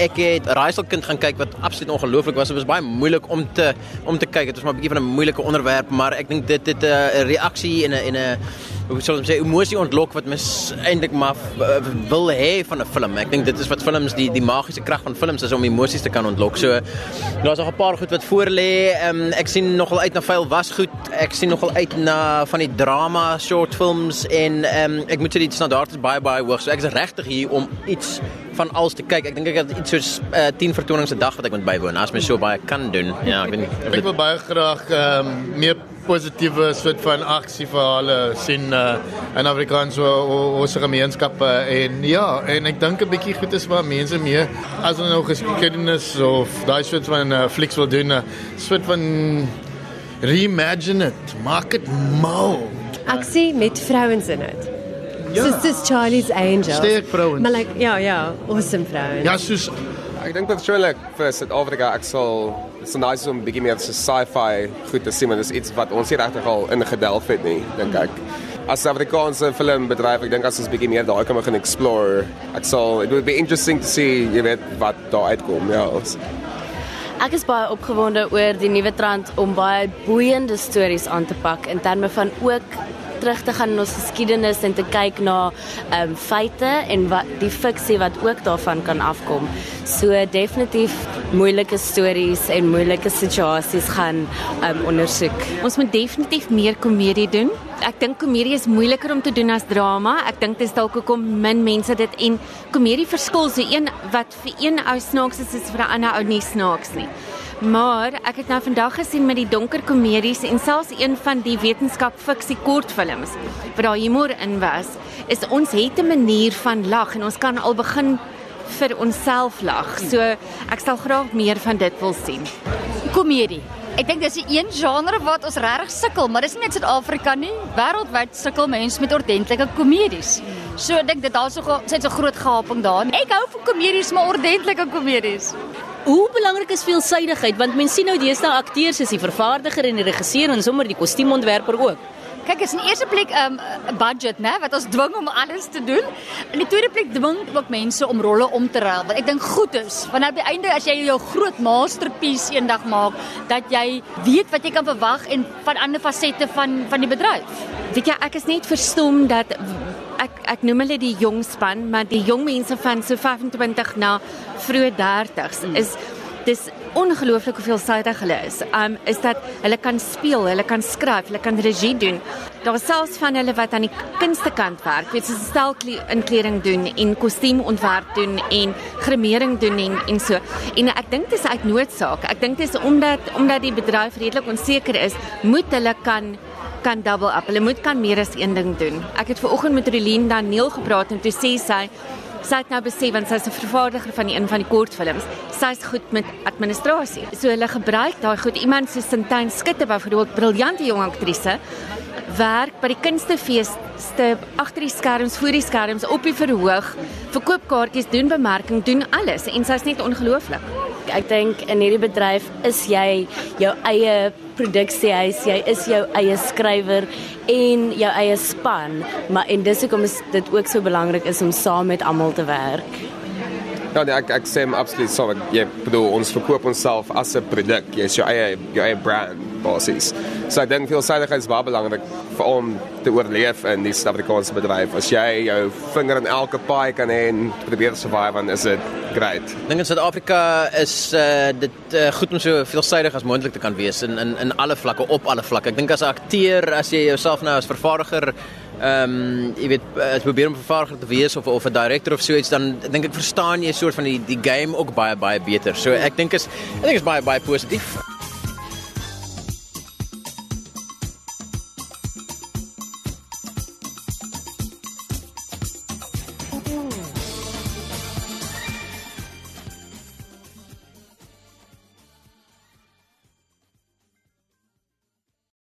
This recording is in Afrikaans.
ek het Raaiselkind gaan kyk wat absoluut ongelooflik was. Dit was baie moeilik om te om te kyk. Dit was maar 'n bietjie van 'n moeilike onderwerp, maar ek dink dit het 'n uh, reaksie en 'n en 'n hoe sou ek sê emosie ontlok wat mens eintlik maar uh, wil hê van 'n film. Ek dink dit is wat films die die magiese krag van films is om emosies te kan ontlok. So daar's nog 'n paar goed wat voor lê. Um, ek sien nogal uit na veel was goed. Ek sien nogal uit na van die drama short films en um, ek moet sê die standaard is baie baie hoog. So ek is regtig hier om iets van alles te kyk. Ek dink ek het iets soos uh, 10 vertonings 'n dag wat ek moet bywoon. As mens so baie kan doen. Ja, ek weet nie. Ek wil baie graag ehm um, meer positiewe soort van aksieverhale sien uh, in Afrikaans oor ons gemeenskappe en ja, en ek dink 'n bietjie goed is waar mense meer as hulle nou geskiedenis of daai soort van uh, flieks wil doen, 'n soort van reimagine it, maak dit mal. Aksie met vrouens in dit. Ja. Soos dis Charlie's Angels. Sterk vrouens. Maar like ja, ja, awesome vrouens. Ja, soos Ek dink persoonlik vir Suid-Afrika ek sal dit is nice om 'n bietjie meer so sci-fi goed te sien want dit is iets wat ons nie regtig al ingedelf het nie, dink ek. As Afrikaanse filmbedryf, ek dink as ons bietjie meer daai kan begin explore, ek sal it would be interesting to see jy weet wat daar uitkom. Ja. Ek is baie opgewonde oor die nuwe trend om baie boeiende stories aan te pak in terme van ook terug te gaan in ons geskiedenis en te kyk na ehm um, feite en wat die fiksie wat ook daarvan kan afkom. So definitief moeilike stories en moeilike situasies gaan ehm um, ondersoek. Ons moet definitief meer komedie doen. Ek dink komedie is moeiliker om te doen as drama. Ek dink dit is dalk hoekom min mense dit en komedie verskil so een wat vir een ou snaaks is, is vir 'n ander ou nie snaaks nie. Maar ek het nou vandag gesien met die donker komedies en selfs een van die wetenskap fiksie kortfilms wat daar humor in was, is ons het 'n manier van lag en ons kan al begin vir onsself lag. So ek sal graag meer van dit wil sien. komedie. Ek dink dis die een genre wat ons regtig sukkel, maar dis nie net Suid-Afrika nie. Wêreldwyd sukkel mense met ordentlike komedies. So ek dink dit daar's so sit so groot gaping daar. Ek hou van komedies, maar ordentlike komedies. Hoe belangrik is veelsidigheid want mense sien nou deesdae akteurs is die vervaardiger en die regisseur en sommer die kostuumontwerper ook. Kyk, is in die eerste plek 'n um, budget, né, wat ons dwing om alles te doen. In die tweede plek dwing ook mense om rolle om te ruil. Wat ek dink goed is, want aan die einde as jy jou groot masterpiece eendag maak, dat jy weet wat jy kan verwag en van ander fasette van van die bedryf. Weet jy, ek is net verstom dat ek ek noem hulle die jong span, maar die jong mense van so 25 na vroeë 30s is dis ongelooflik hoeveel suidig hulle is. Um is dat hulle kan speel, hulle kan skryf, hulle kan regie doen. Daar is selfs van hulle wat aan die kunste kant werk, weet soos stel inkleding doen en kostuumontwerp doen en grimering doen en en so. En ek dink dit is uit noodsaak. Ek dink dit is omdat omdat die bedryf redelik onseker is, moet hulle kan kan double up. Hulle moet kan meer as een ding doen. Ek het ver oggend met Relien Daniel gepraat en toe sê sy sy het nou besef want sy is 'n vervaardiger van die een van die kortfilms. Sy's goed met administrasie. So hulle gebruik daai goed. Iemand soos Sintyn Skutte byvoorbeeld, briljante jong aktrise werk by die kunstefeeste agter die skerms, voor die skerms, op die verhoog, verkoop kaartjies, doen bemarking, doen alles en sy's net ongelooflik. Ek dink in hierdie bedryf is jy jou eie produksiehuis, jy is jou eie skrywer en jou eie span, maar en dis hoekom is dit ook so belangrik is om saam met almal te werk. Ja, nee, ek ek sê absoluut so. Ek jy bedoel ons verkoop onsself as 'n produk. Jy's jou eie jou eie brand basies. So ek dink veelsidigheid is baie belangrik vir om te oorleef in die Suid-Afrikaanse bedryf. As jy jou vinger in elke paai kan hê en probeer survive, dan is dit great. Dink in Suid-Afrika is uh, dit uh, goed om so veelsidig as moontlik te kan wees in in in alle vlakke op alle vlakke. Ek dink as 'n akteur, as jy jouself nou as vervaardiger ehm um, jy weet as probeer om vervaardiger te wees of of 'n director of so iets dan dink ek verstaan jy 'n soort van die die game ook baie baie beter. So ek dink is ek dink is baie baie positief.